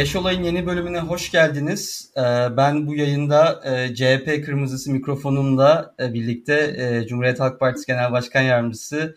5 olayın yeni bölümüne hoş geldiniz. Ee, ben bu yayında e, CHP Kırmızısı mikrofonumla e, birlikte e, Cumhuriyet Halk Partisi Genel Başkan Yardımcısı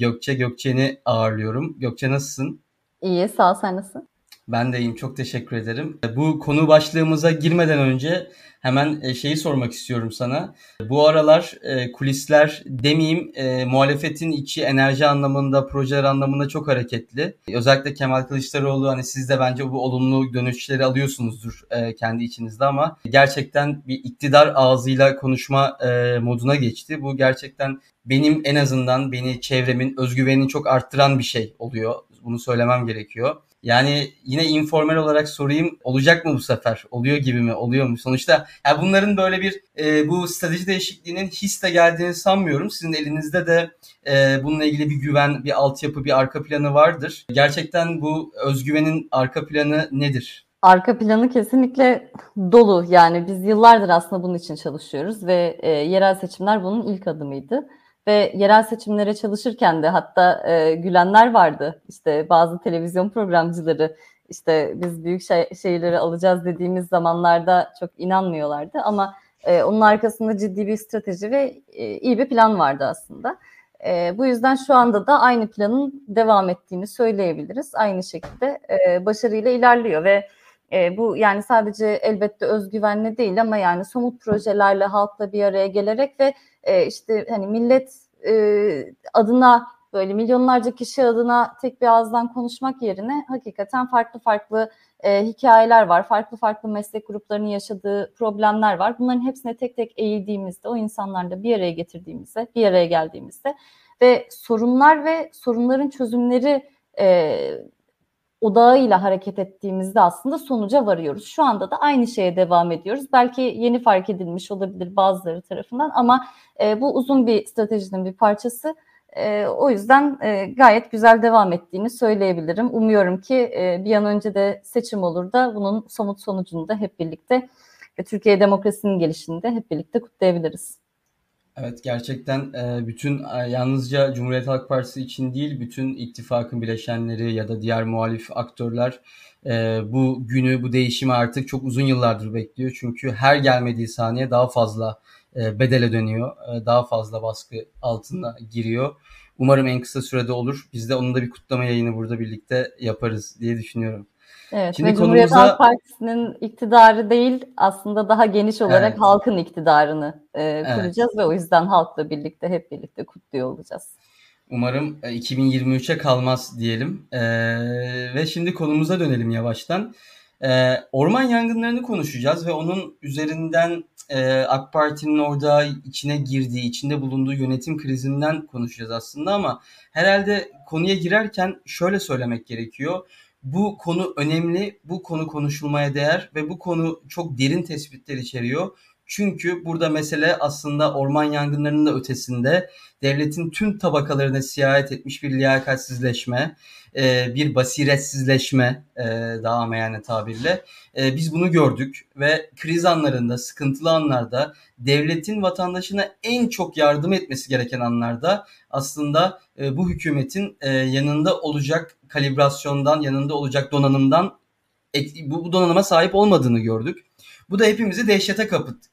Gökçe Gökçen'i ağırlıyorum. Gökçe nasılsın? İyi, sağ ol. Sen nasılsın? Ben de iyiyim. Çok teşekkür ederim. Bu konu başlığımıza girmeden önce hemen e, şeyi sormak istiyorum sana. Bu aralar e, kulisler demeyeyim e, muhalefetin içi enerji anlamında, projeler anlamında çok hareketli. Özellikle Kemal Kılıçdaroğlu hani siz de bence bu olumlu dönüşleri alıyorsunuzdur kendi içinizde ama gerçekten bir iktidar ağzıyla konuşma moduna geçti. Bu gerçekten benim en azından beni çevremin özgüvenini çok arttıran bir şey oluyor. Bunu söylemem gerekiyor. Yani yine informal olarak sorayım olacak mı bu sefer? Oluyor gibi mi? Oluyor mu? Sonuçta yani bunların böyle bir e, bu strateji değişikliğinin hisle geldiğini sanmıyorum. Sizin elinizde de e, bununla ilgili bir güven, bir altyapı, bir arka planı vardır. Gerçekten bu özgüvenin arka planı nedir? Arka planı kesinlikle dolu. Yani biz yıllardır aslında bunun için çalışıyoruz ve e, yerel seçimler bunun ilk adımıydı. Ve yerel seçimlere çalışırken de hatta e, gülenler vardı. İşte bazı televizyon programcıları işte biz büyük şey, şehirleri alacağız dediğimiz zamanlarda çok inanmıyorlardı. Ama e, onun arkasında ciddi bir strateji ve e, iyi bir plan vardı aslında. E, bu yüzden şu anda da aynı planın devam ettiğini söyleyebiliriz. Aynı şekilde e, başarıyla ilerliyor ve e, bu yani sadece elbette özgüvenle değil ama yani somut projelerle halkla bir araya gelerek ve e, işte hani millet e, adına böyle milyonlarca kişi adına tek bir ağızdan konuşmak yerine hakikaten farklı farklı e, hikayeler var. Farklı farklı meslek gruplarının yaşadığı problemler var. Bunların hepsine tek tek eğildiğimizde, o insanlarla bir araya getirdiğimizde, bir araya geldiğimizde ve sorunlar ve sorunların çözümleri e, odağıyla hareket ettiğimizde aslında sonuca varıyoruz. Şu anda da aynı şeye devam ediyoruz. Belki yeni fark edilmiş olabilir bazıları tarafından ama e, bu uzun bir stratejinin bir parçası. E, o yüzden e, gayet güzel devam ettiğini söyleyebilirim. Umuyorum ki e, bir an önce de seçim olur da bunun somut sonucunu da hep birlikte ve Türkiye demokrasinin gelişini de hep birlikte kutlayabiliriz. Evet gerçekten e, bütün e, yalnızca Cumhuriyet Halk Partisi için değil bütün ittifakın bileşenleri ya da diğer muhalif aktörler e, bu günü bu değişimi artık çok uzun yıllardır bekliyor. Çünkü her gelmediği saniye daha fazla bedele dönüyor. Daha fazla baskı altına giriyor. Umarım en kısa sürede olur. Biz de onun da bir kutlama yayını burada birlikte yaparız diye düşünüyorum. Evet Şimdi ve Cumhuriyet konumuza... Halk Partisi'nin iktidarı değil aslında daha geniş olarak evet. halkın iktidarını e, kuracağız evet. ve o yüzden halkla birlikte hep birlikte kutluyor olacağız. Umarım 2023'e kalmaz diyelim. Ee, ve şimdi konumuza dönelim yavaştan. Ee, orman yangınlarını konuşacağız ve onun üzerinden e, AK Parti'nin orada içine girdiği, içinde bulunduğu yönetim krizinden konuşacağız aslında ama herhalde konuya girerken şöyle söylemek gerekiyor bu konu önemli, bu konu konuşulmaya değer ve bu konu çok derin tespitler içeriyor. Çünkü burada mesele aslında orman yangınlarının da ötesinde devletin tüm tabakalarına siyahet etmiş bir liyakatsizleşme, e, bir basiretsizleşme e, daha ameyane tabirle. E, biz bunu gördük ve kriz anlarında, sıkıntılı anlarda devletin vatandaşına en çok yardım etmesi gereken anlarda aslında bu hükümetin yanında olacak kalibrasyondan, yanında olacak donanımdan bu donanıma sahip olmadığını gördük. Bu da hepimizi dehşete kapıt,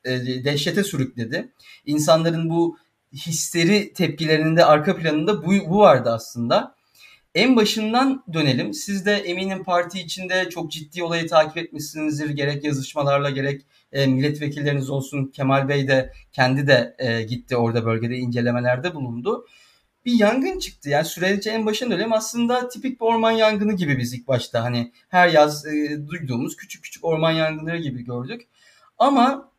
dehşete sürükledi. İnsanların bu histeri tepkilerinde arka planında bu, bu vardı aslında. En başından dönelim. Siz de eminim parti içinde çok ciddi olayı takip etmişsinizdir. Gerek yazışmalarla gerek e, milletvekilleriniz olsun. Kemal Bey de kendi de e, gitti orada bölgede incelemelerde bulundu. Bir yangın çıktı. Yani sürece en başından dönelim. Aslında tipik bir orman yangını gibi biz ilk başta hani her yaz e, duyduğumuz küçük küçük orman yangınları gibi gördük. Ama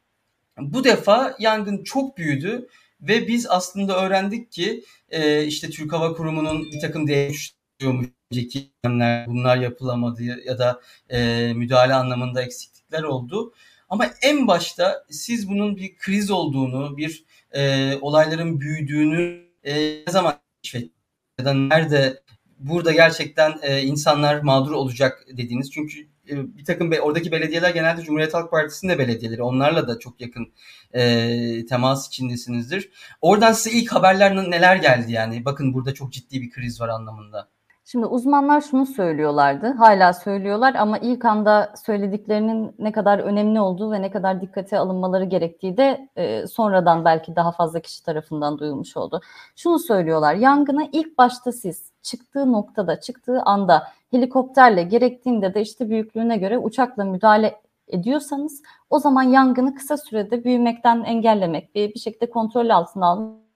bu defa yangın çok büyüdü ve biz aslında öğrendik ki e, işte Türk Hava Kurumu'nun bir takım değişiklikleri önceki bunlar yapılamadı ya da e, müdahale anlamında eksiklikler oldu. Ama en başta siz bunun bir kriz olduğunu, bir e, olayların büyüdüğünü e, ne zaman keşfettiniz? Ya da nerede burada gerçekten e, insanlar mağdur olacak dediğiniz. Çünkü bir takım be, oradaki belediyeler genelde Cumhuriyet Halk Partisi'nin de belediyeleri. Onlarla da çok yakın e, temas içindesinizdir. Oradan size ilk haberler neler geldi yani? Bakın burada çok ciddi bir kriz var anlamında. Şimdi uzmanlar şunu söylüyorlardı, hala söylüyorlar ama ilk anda söylediklerinin ne kadar önemli olduğu ve ne kadar dikkate alınmaları gerektiği de e, sonradan belki daha fazla kişi tarafından duyulmuş oldu. Şunu söylüyorlar, yangına ilk başta siz çıktığı noktada, çıktığı anda helikopterle gerektiğinde de işte büyüklüğüne göre uçakla müdahale ediyorsanız o zaman yangını kısa sürede büyümekten engellemek, bir, bir şekilde kontrol altına almak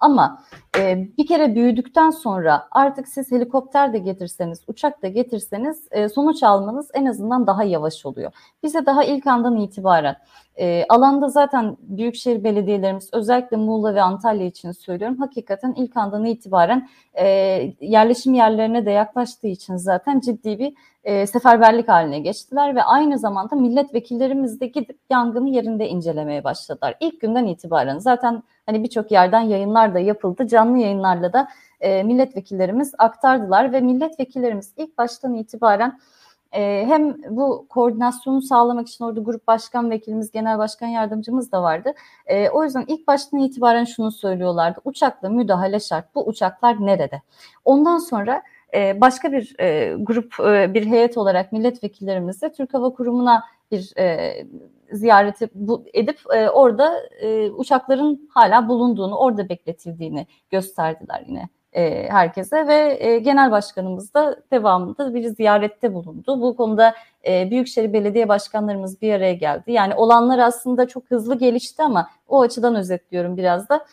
ama e, bir kere büyüdükten sonra artık siz helikopter de getirseniz, uçak da getirseniz e, sonuç almanız en azından daha yavaş oluyor. Bize daha ilk andan itibaren e, alanda zaten büyükşehir belediyelerimiz özellikle Muğla ve Antalya için söylüyorum. Hakikaten ilk andan itibaren e, yerleşim yerlerine de yaklaştığı için zaten ciddi bir e, seferberlik haline geçtiler ve aynı zamanda milletvekillerimiz de gidip yangını yerinde incelemeye başladılar. İlk günden itibaren zaten hani birçok yerden yayınlar da yapıldı. Canlı yayınlarla da e, milletvekillerimiz aktardılar ve milletvekillerimiz ilk baştan itibaren e, hem bu koordinasyonu sağlamak için orada grup başkan vekilimiz, genel başkan yardımcımız da vardı. E, o yüzden ilk baştan itibaren şunu söylüyorlardı. Uçakla müdahale şart. Bu uçaklar nerede? Ondan sonra e, başka bir e, grup, e, bir heyet olarak milletvekillerimiz de Türk Hava Kurumu'na bir e, ziyareti bu, edip e, orada e, uçakların hala bulunduğunu, orada bekletildiğini gösterdiler yine e, herkese ve e, genel başkanımız da devamında bir ziyarette bulundu. Bu konuda e, Büyükşehir Belediye Başkanlarımız bir araya geldi. Yani olanlar aslında çok hızlı gelişti ama o açıdan özetliyorum biraz da.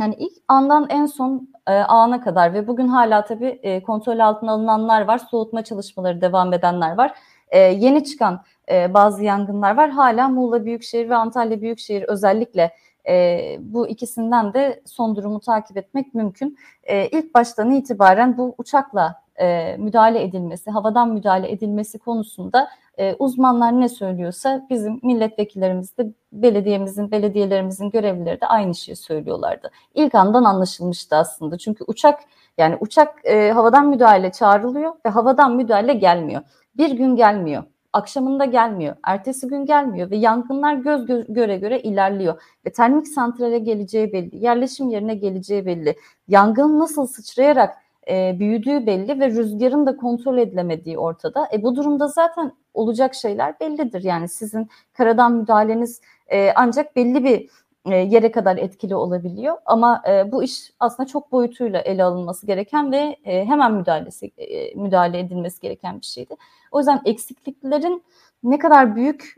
Yani ilk andan en son e, ana kadar ve bugün hala tabii e, kontrol altına alınanlar var, soğutma çalışmaları devam edenler var. E, yeni çıkan e, bazı yangınlar var. Hala Muğla Büyükşehir ve Antalya Büyükşehir özellikle e, bu ikisinden de son durumu takip etmek mümkün. E, ilk baştan itibaren bu uçakla e, müdahale edilmesi, havadan müdahale edilmesi konusunda e, uzmanlar ne söylüyorsa bizim milletvekillerimiz de belediyemizin, belediyelerimizin görevlileri de aynı şeyi söylüyorlardı. İlk andan anlaşılmıştı aslında. Çünkü uçak yani uçak e, havadan müdahale çağrılıyor ve havadan müdahale gelmiyor. Bir gün gelmiyor akşamında gelmiyor, ertesi gün gelmiyor ve yangınlar göz göre göre ilerliyor ve termik santrale geleceği belli, yerleşim yerine geleceği belli, yangının nasıl sıçrayarak e, büyüdüğü belli ve rüzgarın da kontrol edilemediği ortada. E, bu durumda zaten olacak şeyler bellidir. Yani sizin karadan müdahaleniz e, ancak belli bir e, yere kadar etkili olabiliyor. Ama e, bu iş aslında çok boyutuyla ele alınması gereken ve e, hemen müdahalesi müdahale edilmesi gereken bir şeydi. O yüzden eksikliklerin ne kadar büyük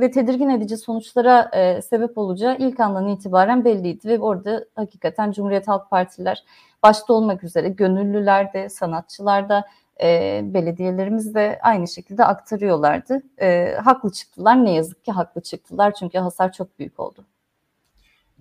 ve tedirgin edici sonuçlara sebep olacağı ilk andan itibaren belliydi ve orada hakikaten Cumhuriyet Halk Partiler başta olmak üzere gönüllüler de, sanatçılar da, e, belediyelerimiz de aynı şekilde aktarıyorlardı. E, haklı çıktılar, ne yazık ki haklı çıktılar çünkü hasar çok büyük oldu.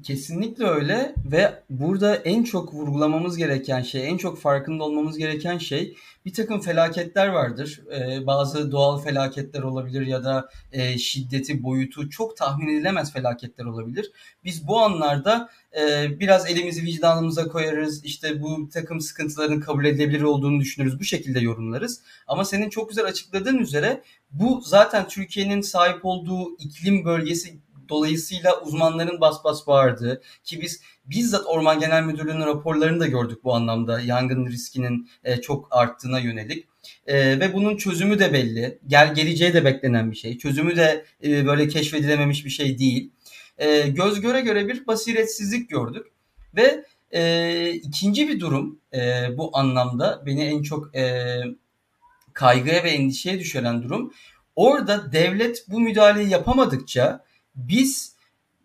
Kesinlikle öyle ve burada en çok vurgulamamız gereken şey, en çok farkında olmamız gereken şey bir takım felaketler vardır. Ee, bazı doğal felaketler olabilir ya da e, şiddeti, boyutu çok tahmin edilemez felaketler olabilir. Biz bu anlarda e, biraz elimizi vicdanımıza koyarız, işte bu takım sıkıntıların kabul edilebilir olduğunu düşünürüz, bu şekilde yorumlarız. Ama senin çok güzel açıkladığın üzere bu zaten Türkiye'nin sahip olduğu iklim bölgesi Dolayısıyla uzmanların bas bas bağırdığı ki biz bizzat Orman Genel Müdürlüğü'nün raporlarını da gördük bu anlamda yangın riskinin e, çok arttığına yönelik. E, ve bunun çözümü de belli. Gel geleceğe de beklenen bir şey. Çözümü de e, böyle keşfedilememiş bir şey değil. E, göz göre göre bir basiretsizlik gördük. Ve e, ikinci bir durum e, bu anlamda beni en çok e, kaygıya ve endişeye düşüren durum. Orada devlet bu müdahaleyi yapamadıkça biz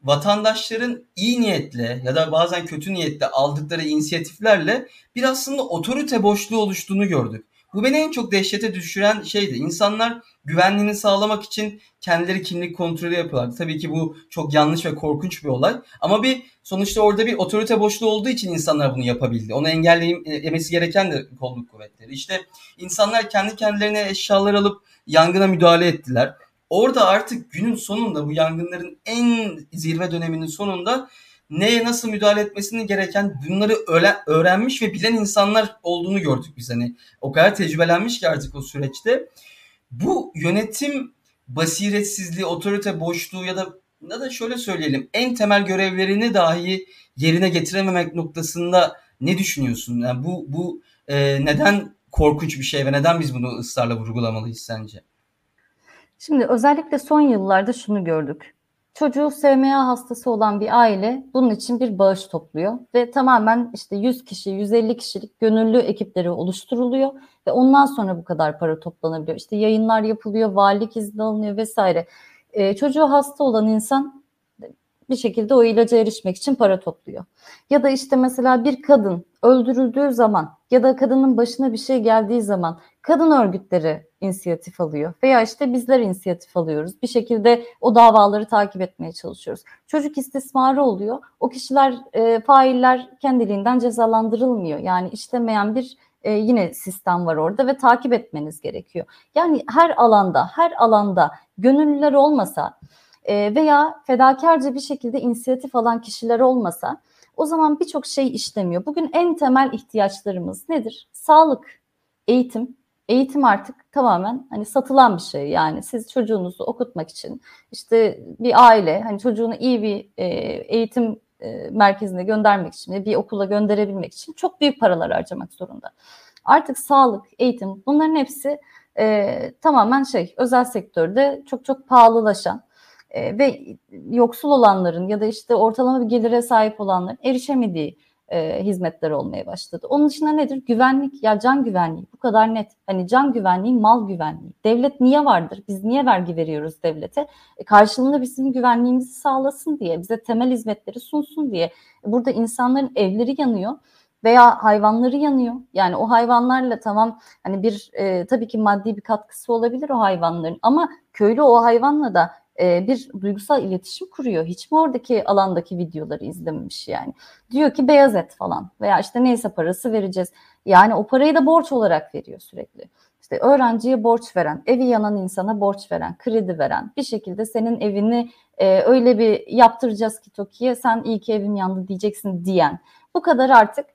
vatandaşların iyi niyetle ya da bazen kötü niyetle aldıkları inisiyatiflerle bir aslında otorite boşluğu oluştuğunu gördük. Bu beni en çok dehşete düşüren şeydi. İnsanlar güvenliğini sağlamak için kendileri kimlik kontrolü yapıyorlardı. Tabii ki bu çok yanlış ve korkunç bir olay. Ama bir sonuçta orada bir otorite boşluğu olduğu için insanlar bunu yapabildi. Onu engelleyemesi gereken de kolluk kuvvetleri. İşte insanlar kendi kendilerine eşyalar alıp yangına müdahale ettiler orada artık günün sonunda bu yangınların en zirve döneminin sonunda neye nasıl müdahale etmesini gereken bunları öğrenmiş ve bilen insanlar olduğunu gördük biz hani. O kadar tecrübelenmiş ki artık o süreçte. Bu yönetim basiretsizliği, otorite boşluğu ya da ya da şöyle söyleyelim en temel görevlerini dahi yerine getirememek noktasında ne düşünüyorsun? Yani bu bu e, neden korkunç bir şey ve neden biz bunu ısrarla vurgulamalıyız sence? Şimdi özellikle son yıllarda şunu gördük. Çocuğu SMA hastası olan bir aile bunun için bir bağış topluyor ve tamamen işte 100 kişi, 150 kişilik gönüllü ekipleri oluşturuluyor ve ondan sonra bu kadar para toplanabiliyor. İşte yayınlar yapılıyor, valilik izni alınıyor vesaire. Ee, çocuğu hasta olan insan bir şekilde o ilaca erişmek için para topluyor. Ya da işte mesela bir kadın öldürüldüğü zaman ya da kadının başına bir şey geldiği zaman kadın örgütleri inisiyatif alıyor veya işte bizler inisiyatif alıyoruz. Bir şekilde o davaları takip etmeye çalışıyoruz. Çocuk istismarı oluyor. O kişiler, e, failler kendiliğinden cezalandırılmıyor. Yani işlemeyen bir e, yine sistem var orada ve takip etmeniz gerekiyor. Yani her alanda, her alanda gönüllüler olmasa e, veya fedakarca bir şekilde inisiyatif alan kişiler olmasa o zaman birçok şey işlemiyor. Bugün en temel ihtiyaçlarımız nedir? Sağlık, eğitim. Eğitim artık tamamen hani satılan bir şey. Yani siz çocuğunuzu okutmak için işte bir aile hani çocuğunu iyi bir e, eğitim e, merkezine göndermek için bir okula gönderebilmek için çok büyük paralar harcamak zorunda. Artık sağlık, eğitim bunların hepsi e, tamamen şey özel sektörde çok çok pahalılaşan e, ve yoksul olanların ya da işte ortalama bir gelire sahip olanların erişemediği e, hizmetler olmaya başladı. Onun dışında nedir? Güvenlik, ya can güvenliği bu kadar net. Hani can güvenliği, mal güvenliği. Devlet niye vardır? Biz niye vergi veriyoruz devlete? E, karşılığında bizim güvenliğimizi sağlasın diye, bize temel hizmetleri sunsun diye. Burada insanların evleri yanıyor veya hayvanları yanıyor. Yani o hayvanlarla tamam hani bir e, tabii ki maddi bir katkısı olabilir o hayvanların ama köylü o hayvanla da e, bir duygusal iletişim kuruyor. Hiç mi oradaki alandaki videoları izlememiş yani. Diyor ki beyaz et falan veya işte neyse parası vereceğiz. Yani o parayı da borç olarak veriyor sürekli. İşte öğrenciye borç veren, evi yanan insana borç veren, kredi veren, bir şekilde senin evini e, öyle bir yaptıracağız ki Toki'ye sen iyi ki evim yandı diyeceksin diyen. Bu kadar artık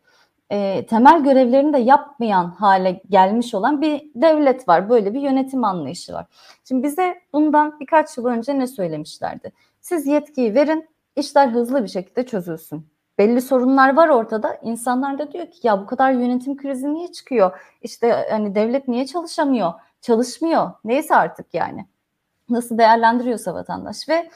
e, temel görevlerini de yapmayan hale gelmiş olan bir devlet var. Böyle bir yönetim anlayışı var. Şimdi bize bundan birkaç yıl önce ne söylemişlerdi? Siz yetkiyi verin, işler hızlı bir şekilde çözülsün. Belli sorunlar var ortada. İnsanlar da diyor ki ya bu kadar yönetim krizi niye çıkıyor? İşte hani devlet niye çalışamıyor? Çalışmıyor. Neyse artık yani. Nasıl değerlendiriyorsa vatandaş ve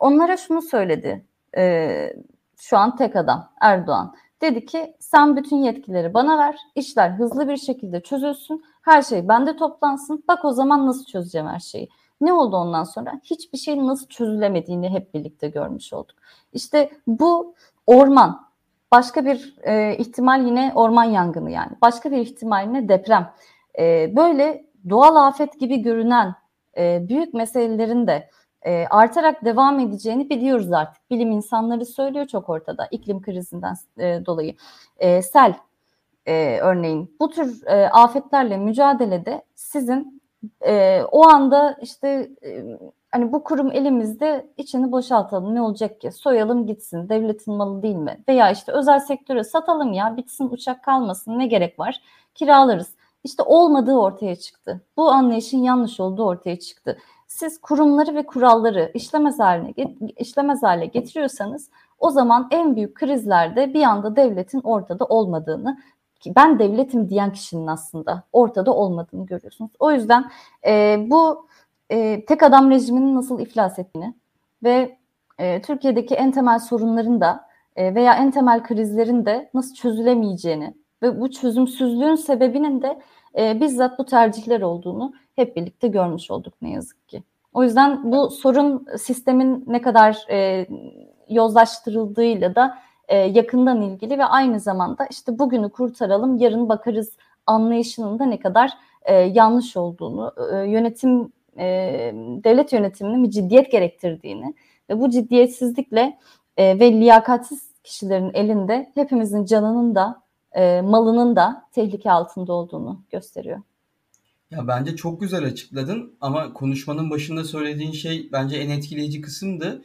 onlara şunu söyledi. E, şu an tek adam Erdoğan. Dedi ki sen bütün yetkileri bana ver. işler hızlı bir şekilde çözülsün. Her şey bende toplansın. Bak o zaman nasıl çözeceğim her şeyi. Ne oldu ondan sonra? Hiçbir şeyin nasıl çözülemediğini hep birlikte görmüş olduk. İşte bu orman, başka bir e, ihtimal yine orman yangını yani. Başka bir ihtimal yine deprem. E, böyle doğal afet gibi görünen e, büyük meselelerin de e, artarak devam edeceğini biliyoruz artık. Bilim insanları söylüyor çok ortada iklim krizinden e, dolayı. E, sel e, örneğin. Bu tür e, afetlerle mücadelede sizin e, o anda işte e, hani bu kurum elimizde içini boşaltalım ne olacak ki? Soyalım gitsin devletin malı değil mi? Veya işte özel sektöre satalım ya bitsin uçak kalmasın ne gerek var? Kiralarız. İşte olmadığı ortaya çıktı. Bu anlayışın yanlış olduğu ortaya çıktı siz kurumları ve kuralları işlemez haline işlemez hale getiriyorsanız o zaman en büyük krizlerde bir anda devletin ortada olmadığını ki ben devletim diyen kişinin aslında ortada olmadığını görüyorsunuz. O yüzden e, bu e, tek adam rejiminin nasıl iflas ettiğini ve e, Türkiye'deki en temel sorunların da e, veya en temel krizlerin de nasıl çözülemeyeceğini ve bu çözümsüzlüğün sebebinin de e, bizzat bu tercihler olduğunu hep birlikte görmüş olduk ne yazık ki. O yüzden bu sorun sistemin ne kadar e, yozlaştırıldığıyla da e, yakından ilgili ve aynı zamanda işte bugünü kurtaralım, yarın bakarız anlayışının da ne kadar e, yanlış olduğunu, e, yönetim e, devlet yönetiminin bir ciddiyet gerektirdiğini ve bu ciddiyetsizlikle e, ve liyakatsiz kişilerin elinde hepimizin canının da e, malının da tehlike altında olduğunu gösteriyor. Ya bence çok güzel açıkladın ama konuşmanın başında söylediğin şey bence en etkileyici kısımdı.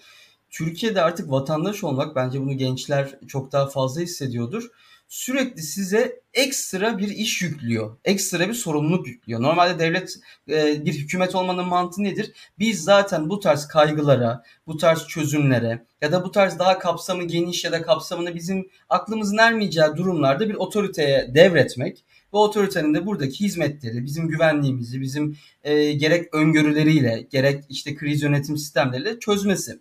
Türkiye'de artık vatandaş olmak bence bunu gençler çok daha fazla hissediyordur. Sürekli size ekstra bir iş yüklüyor. Ekstra bir sorumluluk yüklüyor. Normalde devlet e, bir hükümet olmanın mantığı nedir? Biz zaten bu tarz kaygılara, bu tarz çözümlere ya da bu tarz daha kapsamı geniş ya da kapsamını bizim aklımızın ermeyeceği durumlarda bir otoriteye devretmek bu otoritenin de buradaki hizmetleri, bizim güvenliğimizi, bizim e, gerek öngörüleriyle, gerek işte kriz yönetim sistemleriyle çözmesi.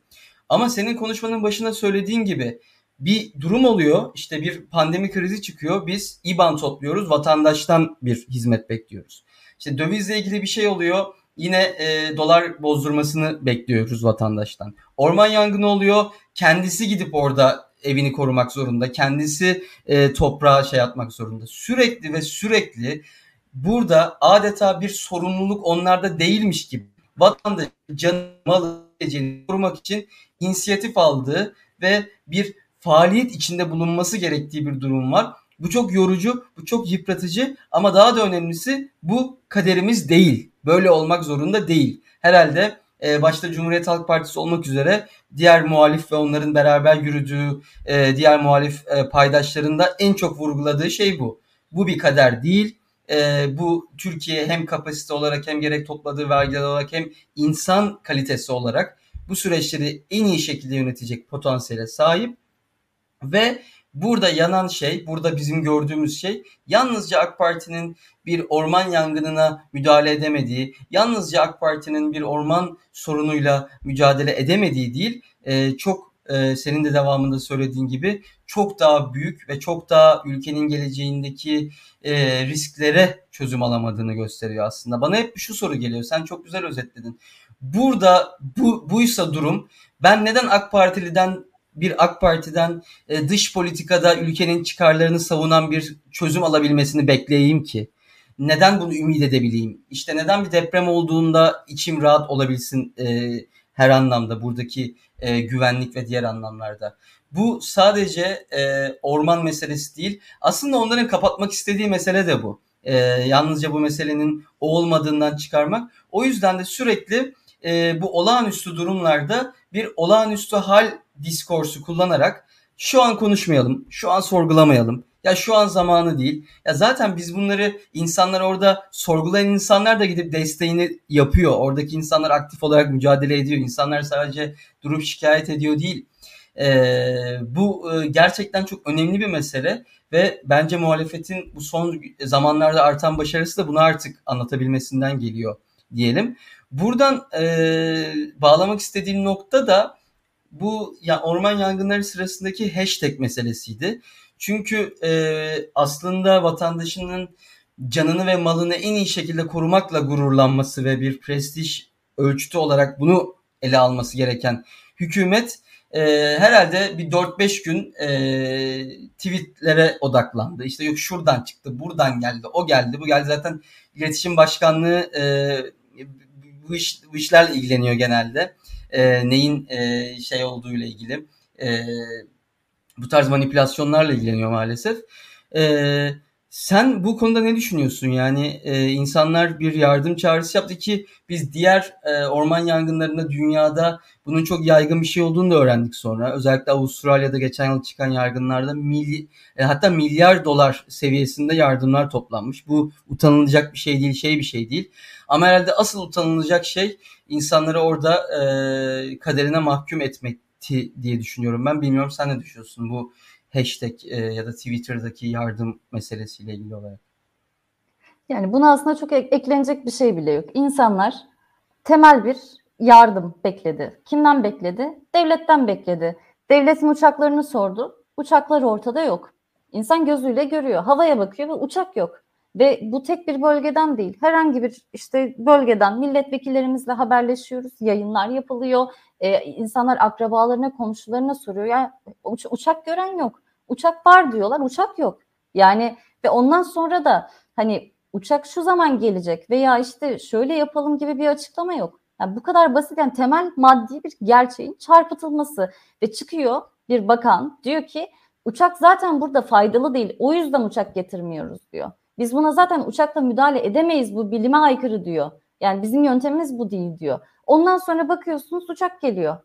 Ama senin konuşmanın başına söylediğin gibi bir durum oluyor. İşte bir pandemi krizi çıkıyor. Biz IBAN topluyoruz. Vatandaştan bir hizmet bekliyoruz. İşte dövizle ilgili bir şey oluyor. Yine e, dolar bozdurmasını bekliyoruz vatandaştan. Orman yangını oluyor. Kendisi gidip orada evini korumak zorunda. Kendisi e, toprağa şey atmak zorunda. Sürekli ve sürekli burada adeta bir sorumluluk onlarda değilmiş gibi vatandaş canı malı korumak için inisiyatif aldığı ve bir faaliyet içinde bulunması gerektiği bir durum var. Bu çok yorucu, bu çok yıpratıcı ama daha da önemlisi bu kaderimiz değil. Böyle olmak zorunda değil. Herhalde e, başta Cumhuriyet Halk Partisi olmak üzere diğer muhalif ve onların beraber yürüdüğü e, diğer muhalif e, paydaşlarında en çok vurguladığı şey bu. Bu bir kader değil. E, bu Türkiye hem kapasite olarak hem gerek topladığı vergiler olarak hem insan kalitesi olarak bu süreçleri en iyi şekilde yönetecek potansiyele sahip ve burada yanan şey, burada bizim gördüğümüz şey yalnızca AK Parti'nin bir orman yangınına müdahale edemediği, yalnızca AK Parti'nin bir orman sorunuyla mücadele edemediği değil, e, çok e, senin de devamında söylediğin gibi çok daha büyük ve çok daha ülkenin geleceğindeki e, risklere çözüm alamadığını gösteriyor aslında. Bana hep şu soru geliyor. Sen çok güzel özetledin. Burada bu buysa durum ben neden AK Partili'den bir AK Parti'den e, dış politikada ülkenin çıkarlarını savunan bir çözüm alabilmesini bekleyeyim ki? Neden bunu ümit edebileyim? İşte neden bir deprem olduğunda içim rahat olabilsin e, her anlamda buradaki e, güvenlik ve diğer anlamlarda. Bu sadece e, orman meselesi değil. Aslında onların kapatmak istediği mesele de bu. E, yalnızca bu meselenin o olmadığından çıkarmak. O yüzden de sürekli e, bu olağanüstü durumlarda bir olağanüstü hal diskorsu kullanarak şu an konuşmayalım, şu an sorgulamayalım. Ya şu an zamanı değil. Ya zaten biz bunları insanlar orada sorgulayan insanlar da gidip desteğini yapıyor. Oradaki insanlar aktif olarak mücadele ediyor. İnsanlar sadece durup şikayet ediyor değil. Ee, bu e, gerçekten çok önemli bir mesele ve bence muhalefetin bu son zamanlarda artan başarısı da bunu artık anlatabilmesinden geliyor diyelim. Buradan e, bağlamak istediğim nokta da bu ya orman yangınları sırasındaki hashtag meselesiydi. Çünkü e, aslında vatandaşının canını ve malını en iyi şekilde korumakla gururlanması ve bir prestij ölçütü olarak bunu ele alması gereken hükümet e, herhalde bir 4-5 gün e, tweetlere odaklandı. İşte yok şuradan çıktı, buradan geldi, o geldi, bu geldi. Zaten iletişim başkanlığı e, bu, iş, bu işlerle ilgileniyor genelde e, neyin e, şey olduğu ile ilgili e, bu tarz manipülasyonlarla ilgileniyor maalesef. E, sen bu konuda ne düşünüyorsun? Yani e, insanlar bir yardım çağrısı yaptı ki biz diğer e, orman yangınlarında dünyada bunun çok yaygın bir şey olduğunu da öğrendik sonra. Özellikle Avustralya'da geçen yıl çıkan yangınlarda mil, e, hatta milyar dolar seviyesinde yardımlar toplanmış. Bu utanılacak bir şey değil, şey bir şey değil. Ama herhalde asıl utanılacak şey insanları orada e, kaderine mahkum etmekti diye düşünüyorum ben. Bilmiyorum sen ne düşünüyorsun bu hashtag e, ya da Twitter'daki yardım meselesiyle ilgili olarak? Yani buna aslında çok eklenecek bir şey bile yok. İnsanlar temel bir yardım bekledi. Kimden bekledi? Devletten bekledi. Devletin uçaklarını sordu. Uçaklar ortada yok. İnsan gözüyle görüyor. Havaya bakıyor ve uçak yok. Ve bu tek bir bölgeden değil. Herhangi bir işte bölgeden milletvekillerimizle haberleşiyoruz. Yayınlar yapılıyor. Ee, insanlar akrabalarına, komşularına soruyor. Ya uç, uçak gören yok. Uçak var diyorlar. Uçak yok. Yani ve ondan sonra da hani uçak şu zaman gelecek veya işte şöyle yapalım gibi bir açıklama yok. Yani bu kadar basit yani temel maddi bir gerçeğin çarpıtılması ve çıkıyor bir bakan diyor ki uçak zaten burada faydalı değil. O yüzden uçak getirmiyoruz diyor. Biz buna zaten uçakla müdahale edemeyiz bu bilime aykırı diyor. Yani bizim yöntemimiz bu değil diyor. Ondan sonra bakıyorsunuz uçak geliyor.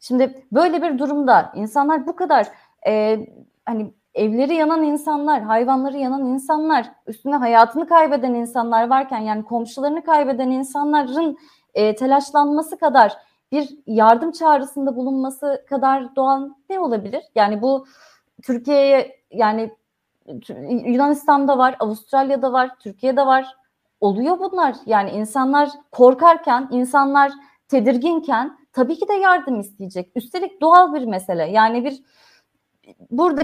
Şimdi böyle bir durumda insanlar bu kadar e, hani evleri yanan insanlar, hayvanları yanan insanlar, üstüne hayatını kaybeden insanlar varken yani komşularını kaybeden insanların e, telaşlanması kadar bir yardım çağrısında bulunması kadar doğal ne olabilir? Yani bu Türkiye'ye yani Yunanistan'da var, Avustralya'da var, Türkiye'de var. Oluyor bunlar. Yani insanlar korkarken, insanlar tedirginken tabii ki de yardım isteyecek. Üstelik doğal bir mesele. Yani bir burada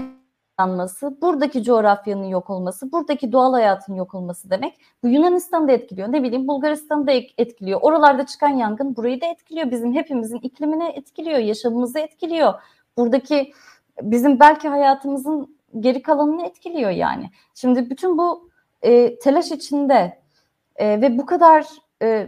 yanması, buradaki coğrafyanın yok olması, buradaki doğal hayatın yok olması demek. Bu Yunanistan'ı da etkiliyor. Ne bileyim Bulgaristan'ı da etkiliyor. Oralarda çıkan yangın burayı da etkiliyor. Bizim hepimizin iklimini etkiliyor, yaşamımızı etkiliyor. Buradaki bizim belki hayatımızın geri kalanını etkiliyor yani. Şimdi bütün bu e, telaş içinde e, ve bu kadar e,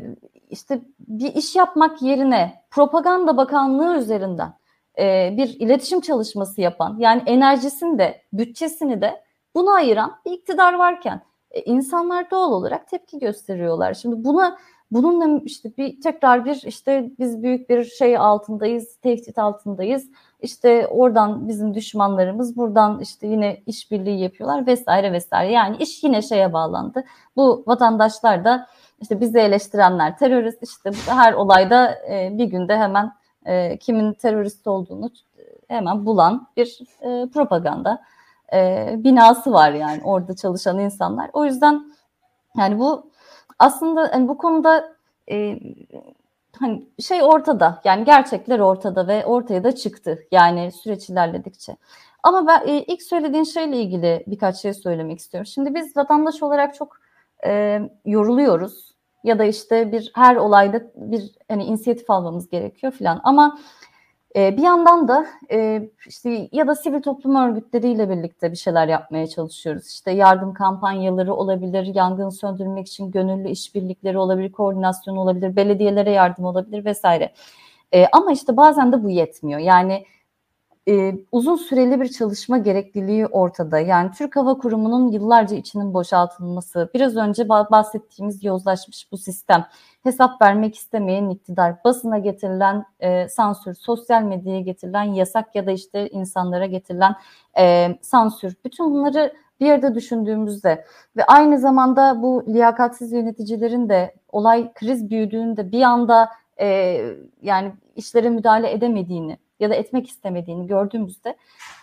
işte bir iş yapmak yerine propaganda bakanlığı üzerinden e, bir iletişim çalışması yapan yani enerjisini de bütçesini de buna ayıran bir iktidar varken e, insanlar doğal olarak tepki gösteriyorlar. Şimdi buna bununla işte bir tekrar bir işte biz büyük bir şey altındayız, tehdit altındayız. İşte oradan bizim düşmanlarımız buradan işte yine işbirliği yapıyorlar vesaire vesaire. Yani iş yine şeye bağlandı. Bu vatandaşlar da işte bizi eleştirenler terörist işte her olayda e, bir günde hemen e, kimin terörist olduğunu hemen bulan bir e, propaganda e, binası var yani orada çalışan insanlar. O yüzden yani bu aslında yani bu konuda e, hani şey ortada yani gerçekler ortada ve ortaya da çıktı yani süreç ilerledikçe. Ama ben e, ilk söylediğin şeyle ilgili birkaç şey söylemek istiyorum. Şimdi biz vatandaş olarak çok e, yoruluyoruz ya da işte bir her olayda bir hani inisiyatif almamız gerekiyor filan. Ama e, bir yandan da e, işte ya da sivil toplum örgütleriyle birlikte bir şeyler yapmaya çalışıyoruz. İşte yardım kampanyaları olabilir, yangın söndürmek için gönüllü işbirlikleri olabilir, koordinasyon olabilir, belediyelere yardım olabilir vesaire. E, ama işte bazen de bu yetmiyor. Yani e, uzun süreli bir çalışma gerekliliği ortada. Yani Türk Hava Kurumu'nun yıllarca içinin boşaltılması, biraz önce bahsettiğimiz yozlaşmış bu sistem, hesap vermek istemeyen iktidar, basına getirilen e, sansür, sosyal medyaya getirilen yasak ya da işte insanlara getirilen e, sansür, bütün bunları bir yerde düşündüğümüzde ve aynı zamanda bu liyakatsiz yöneticilerin de olay kriz büyüdüğünde bir anda e, yani işlere müdahale edemediğini ya da etmek istemediğini gördüğümüzde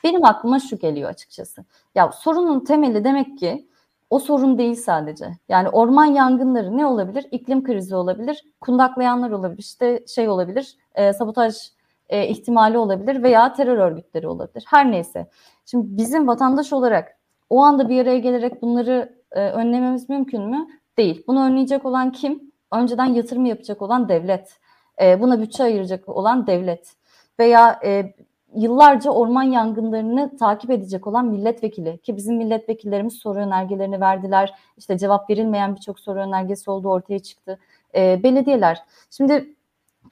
benim aklıma şu geliyor açıkçası. Ya sorunun temeli demek ki o sorun değil sadece. Yani orman yangınları ne olabilir? İklim krizi olabilir, kundaklayanlar olabilir, işte şey olabilir, e, sabotaj e, ihtimali olabilir veya terör örgütleri olabilir. Her neyse. Şimdi bizim vatandaş olarak o anda bir araya gelerek bunları e, önlememiz mümkün mü? Değil. Bunu önleyecek olan kim? Önceden yatırım yapacak olan devlet. E, buna bütçe ayıracak olan devlet veya e, yıllarca orman yangınlarını takip edecek olan milletvekili ki bizim milletvekillerimiz soru önergelerini verdiler. İşte cevap verilmeyen birçok soru önergesi olduğu ortaya çıktı. E, belediyeler. Şimdi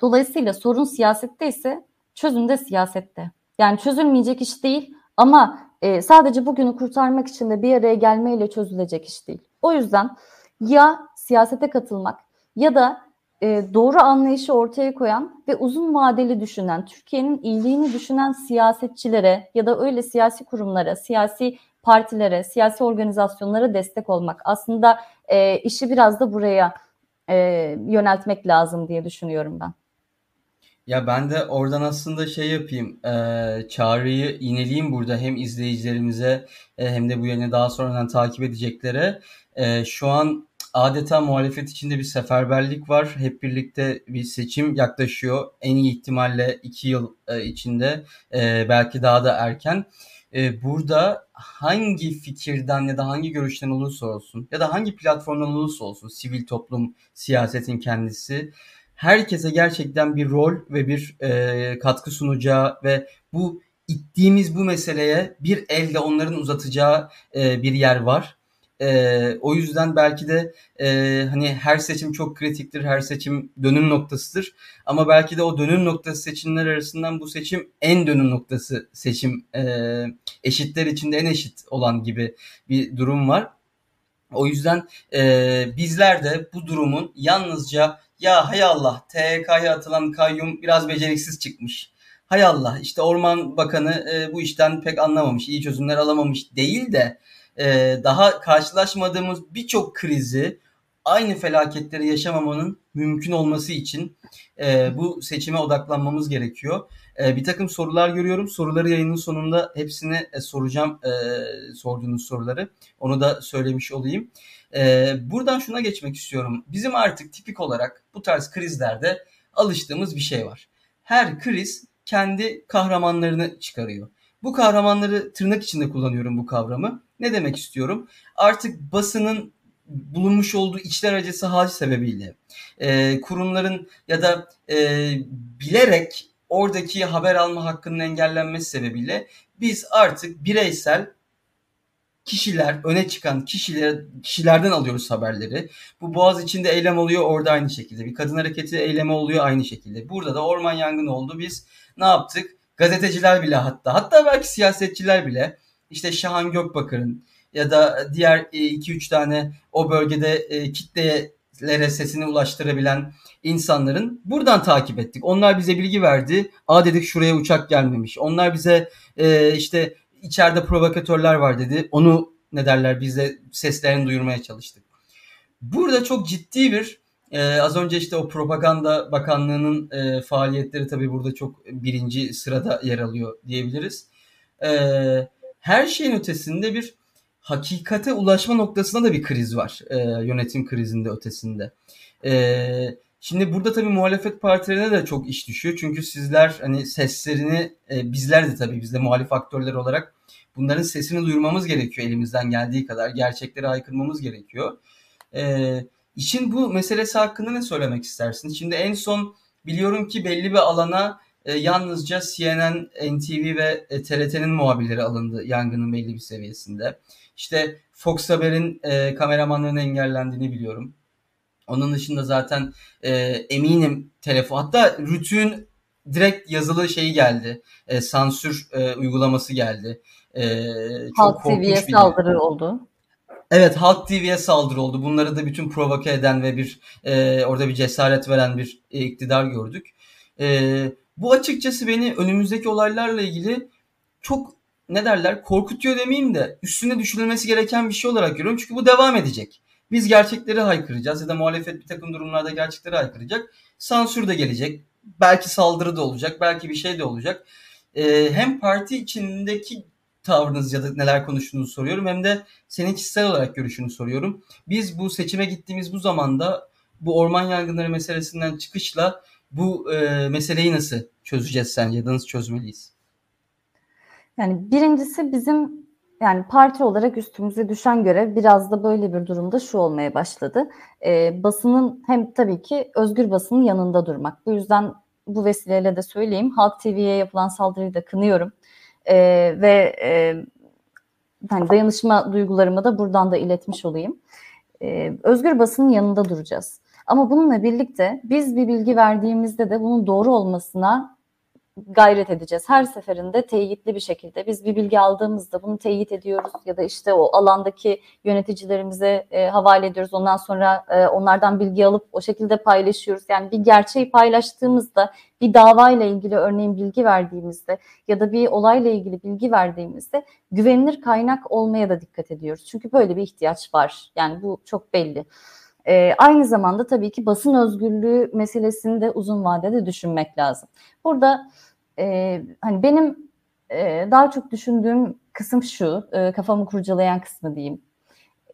dolayısıyla sorun siyasette ise çözüm de siyasette. Yani çözülmeyecek iş değil ama e, sadece bugünü kurtarmak için de bir araya gelmeyle çözülecek iş değil. O yüzden ya siyasete katılmak ya da e, doğru anlayışı ortaya koyan ve uzun vadeli düşünen, Türkiye'nin iyiliğini düşünen siyasetçilere ya da öyle siyasi kurumlara, siyasi partilere, siyasi organizasyonlara destek olmak. Aslında e, işi biraz da buraya e, yöneltmek lazım diye düşünüyorum ben. Ya ben de oradan aslında şey yapayım, e, çağrıyı ineleyeyim burada hem izleyicilerimize e, hem de bu yayını daha sonradan takip edeceklere. E, şu an adeta muhalefet içinde bir seferberlik var. Hep birlikte bir seçim yaklaşıyor. En iyi ihtimalle iki yıl e, içinde e, belki daha da erken. E, burada hangi fikirden ya da hangi görüşten olursa olsun ya da hangi platformdan olursa olsun sivil toplum, siyasetin kendisi herkese gerçekten bir rol ve bir katkı sunacağı ve bu ittiğimiz bu meseleye bir elde onların uzatacağı bir yer var. E, o yüzden belki de e, hani her seçim çok kritiktir, her seçim dönüm noktasıdır. Ama belki de o dönüm noktası seçimler arasından bu seçim en dönüm noktası seçim e, eşitler içinde en eşit olan gibi bir durum var. O yüzden e, bizler de bu durumun yalnızca ya hay Allah THK'ya atılan kayyum biraz beceriksiz çıkmış. Hay Allah işte Orman Bakanı e, bu işten pek anlamamış, iyi çözümler alamamış değil de e, daha karşılaşmadığımız birçok krizi aynı felaketleri yaşamamanın mümkün olması için e, bu seçime odaklanmamız gerekiyor. E, bir takım sorular görüyorum. Soruları yayının sonunda hepsini e, soracağım e, sorduğunuz soruları. Onu da söylemiş olayım. E, buradan şuna geçmek istiyorum. Bizim artık tipik olarak bu tarz krizlerde alıştığımız bir şey var. Her kriz kendi kahramanlarını çıkarıyor. Bu kahramanları tırnak içinde kullanıyorum bu kavramı. Ne demek istiyorum? Artık basının bulunmuş olduğu içler acısı hal sebebiyle e, kurumların ya da e, bilerek oradaki haber alma hakkının engellenmesi sebebiyle biz artık bireysel kişiler, öne çıkan kişiler, kişilerden alıyoruz haberleri. Bu Boğaz içinde eylem oluyor orada aynı şekilde. Bir kadın hareketi eylemi oluyor aynı şekilde. Burada da orman yangını oldu. Biz ne yaptık? Gazeteciler bile hatta hatta belki siyasetçiler bile işte Şahan Gökbakar'ın ya da diğer 2-3 tane o bölgede e, kitlelere sesini ulaştırabilen insanların buradan takip ettik. Onlar bize bilgi verdi. Aa dedik şuraya uçak gelmemiş. Onlar bize e, işte içeride provokatörler var dedi. Onu ne derler biz de seslerini duyurmaya çalıştık. Burada çok ciddi bir e, az önce işte o propaganda bakanlığının e, faaliyetleri tabii burada çok birinci sırada yer alıyor diyebiliriz. E, her şeyin ötesinde bir hakikate ulaşma noktasında da bir kriz var e, yönetim krizinde ötesinde. E, şimdi burada tabii muhalefet partilerine de çok iş düşüyor. Çünkü sizler hani seslerini e, bizler de tabii biz de muhalif aktörler olarak bunların sesini duyurmamız gerekiyor elimizden geldiği kadar. Gerçekleri aykırmamız gerekiyor. E, işin bu meselesi hakkında ne söylemek istersin? Şimdi en son biliyorum ki belli bir alana e, yalnızca CNN, NTV ve e, TRT'nin muhabirleri alındı yangının belli bir seviyesinde. İşte Fox Haber'in e, kameramanlarının engellendiğini biliyorum. Onun dışında zaten e, eminim telefon hatta Rütü'nün direkt yazılı şeyi geldi. E, sansür e, uygulaması geldi. E, çok Halk TV'ye saldırı oldu. Evet Halk TV'ye saldırı oldu. Bunları da bütün provoke eden ve bir e, orada bir cesaret veren bir e, iktidar gördük. E, bu açıkçası beni önümüzdeki olaylarla ilgili çok ne derler korkutuyor demeyeyim de üstüne düşünülmesi gereken bir şey olarak görüyorum. Çünkü bu devam edecek. Biz gerçekleri haykıracağız ya da muhalefet bir takım durumlarda gerçekleri haykıracak. Sansür de gelecek. Belki saldırı da olacak. Belki bir şey de olacak. Ee, hem parti içindeki tavrınız ya da neler konuştuğunuzu soruyorum hem de senin kişisel olarak görüşünü soruyorum. Biz bu seçime gittiğimiz bu zamanda bu orman yangınları meselesinden çıkışla bu e, meseleyi nasıl çözeceğiz sence? Nasıl çözmeliyiz? Yani birincisi bizim yani parti olarak üstümüze düşen görev biraz da böyle bir durumda şu olmaya başladı. E, basının hem tabii ki özgür basının yanında durmak. Bu yüzden bu vesileyle de söyleyeyim. Halk TV'ye yapılan saldırıyı da kınıyorum. E, ve e, yani dayanışma duygularımı da buradan da iletmiş olayım. E, özgür basının yanında duracağız. Ama bununla birlikte biz bir bilgi verdiğimizde de bunun doğru olmasına gayret edeceğiz. Her seferinde teyitli bir şekilde biz bir bilgi aldığımızda bunu teyit ediyoruz ya da işte o alandaki yöneticilerimize e, havale ediyoruz. Ondan sonra e, onlardan bilgi alıp o şekilde paylaşıyoruz. Yani bir gerçeği paylaştığımızda bir davayla ilgili örneğin bilgi verdiğimizde ya da bir olayla ilgili bilgi verdiğimizde güvenilir kaynak olmaya da dikkat ediyoruz. Çünkü böyle bir ihtiyaç var. Yani bu çok belli. E, aynı zamanda tabii ki basın özgürlüğü meselesini de uzun vadede düşünmek lazım. Burada e, hani benim e, daha çok düşündüğüm kısım şu, e, kafamı kurcalayan kısmı diyeyim.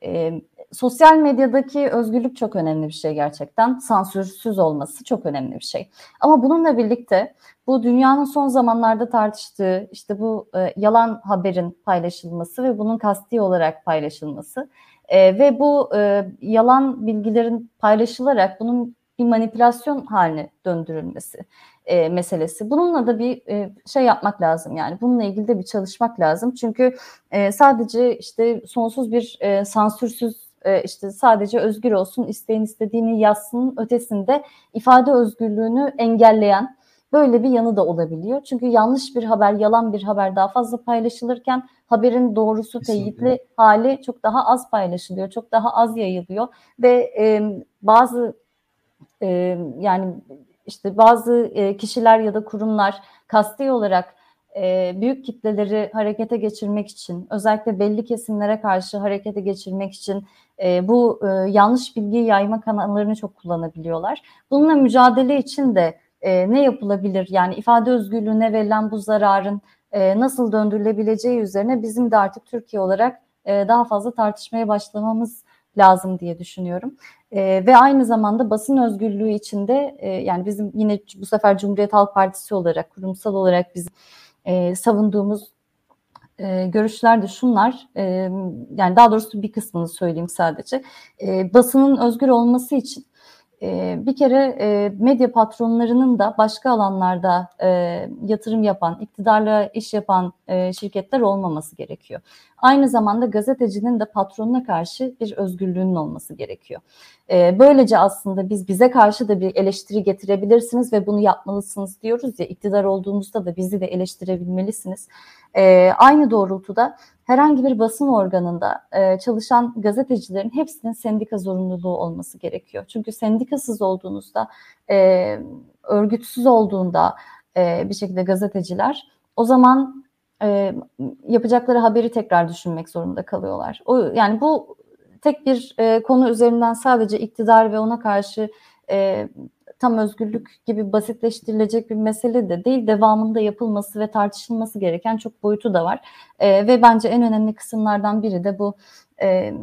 E, sosyal medyadaki özgürlük çok önemli bir şey gerçekten. Sansürsüz olması çok önemli bir şey. Ama bununla birlikte bu dünyanın son zamanlarda tartıştığı işte bu e, yalan haberin paylaşılması ve bunun kasti olarak paylaşılması e, ve bu e, yalan bilgilerin paylaşılarak bunun bir manipülasyon haline döndürülmesi e, meselesi. Bununla da bir e, şey yapmak lazım yani bununla ilgili de bir çalışmak lazım. Çünkü e, sadece işte sonsuz bir e, sansürsüz e, işte sadece özgür olsun isteyen istediğini yazsın ötesinde ifade özgürlüğünü engelleyen böyle bir yanı da olabiliyor. Çünkü yanlış bir haber, yalan bir haber daha fazla paylaşılırken haberin doğrusu teyitli hali çok daha az paylaşılıyor, çok daha az yayılıyor ve e, bazı e, yani işte bazı e, kişiler ya da kurumlar kasti olarak e, büyük kitleleri harekete geçirmek için, özellikle belli kesimlere karşı harekete geçirmek için e, bu e, yanlış bilgi yayma kanallarını çok kullanabiliyorlar. Bununla mücadele için de e, ne yapılabilir? Yani ifade özgürlüğüne verilen bu zararın e, nasıl döndürülebileceği üzerine bizim de artık Türkiye olarak e, daha fazla tartışmaya başlamamız lazım diye düşünüyorum. E, ve aynı zamanda basın özgürlüğü içinde e, yani bizim yine bu sefer Cumhuriyet Halk Partisi olarak kurumsal olarak biz e, savunduğumuz e, görüşler de şunlar. E, yani daha doğrusu bir kısmını söyleyeyim sadece. E, basının özgür olması için ee, bir kere e, medya patronlarının da başka alanlarda e, yatırım yapan, iktidarla iş yapan e, şirketler olmaması gerekiyor. Aynı zamanda gazetecinin de patronuna karşı bir özgürlüğünün olması gerekiyor. Böylece aslında biz bize karşı da bir eleştiri getirebilirsiniz ve bunu yapmalısınız diyoruz ya iktidar olduğumuzda da bizi de eleştirebilmelisiniz. Aynı doğrultuda herhangi bir basın organında e, çalışan gazetecilerin hepsinin sendika zorunluluğu olması gerekiyor. Çünkü sendikasız olduğunuzda, e, örgütsüz olduğunda e, bir şekilde gazeteciler o zaman e, yapacakları haberi tekrar düşünmek zorunda kalıyorlar. O yani bu tek bir e, konu üzerinden sadece iktidar ve ona karşı e, tam özgürlük gibi basitleştirilecek bir mesele de değil. Devamında yapılması ve tartışılması gereken çok boyutu da var. E, ve bence en önemli kısımlardan biri de bu e,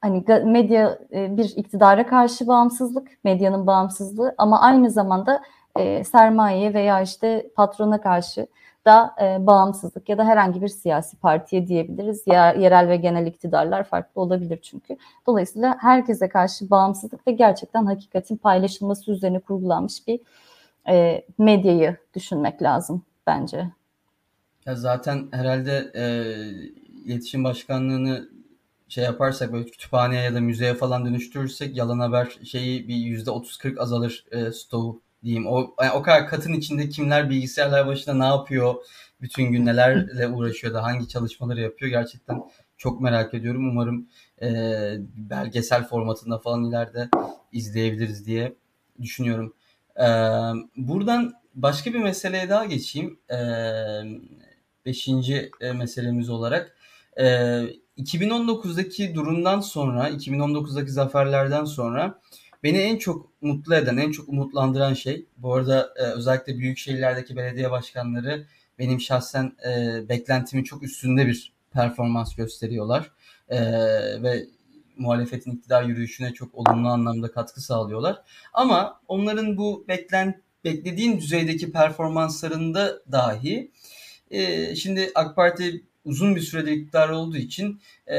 hani medya e, bir iktidara karşı bağımsızlık, medyanın bağımsızlığı ama aynı zamanda e, sermayeye veya işte patrona karşı da e, bağımsızlık ya da herhangi bir siyasi partiye diyebiliriz. Ya, yerel ve genel iktidarlar farklı olabilir çünkü. Dolayısıyla herkese karşı bağımsızlık ve gerçekten hakikatin paylaşılması üzerine kurgulanmış bir e, medyayı düşünmek lazım bence. Ya zaten herhalde e, iletişim başkanlığını şey yaparsak böyle kütüphaneye ya da müzeye falan dönüştürürsek yalan haber şeyi bir yüzde 30-40 azalır e, stoğu diyeyim. O, yani o kadar katın içinde kimler bilgisayarlar başında ne yapıyor, bütün gün nelerle uğraşıyor da hangi çalışmaları yapıyor gerçekten çok merak ediyorum. Umarım e, belgesel formatında falan ileride izleyebiliriz diye düşünüyorum. E, buradan başka bir meseleye daha geçeyim. E, beşinci e, meselemiz olarak. E, 2019'daki durumdan sonra, 2019'daki zaferlerden sonra Beni en çok mutlu eden, en çok umutlandıran şey, bu arada e, özellikle büyük şehirlerdeki belediye başkanları benim şahsen e, beklentimin çok üstünde bir performans gösteriyorlar. E, ve muhalefetin iktidar yürüyüşüne çok olumlu anlamda katkı sağlıyorlar. Ama onların bu beklen beklediğin düzeydeki performanslarında dahi e, şimdi AK Parti uzun bir süredir iktidar olduğu için e,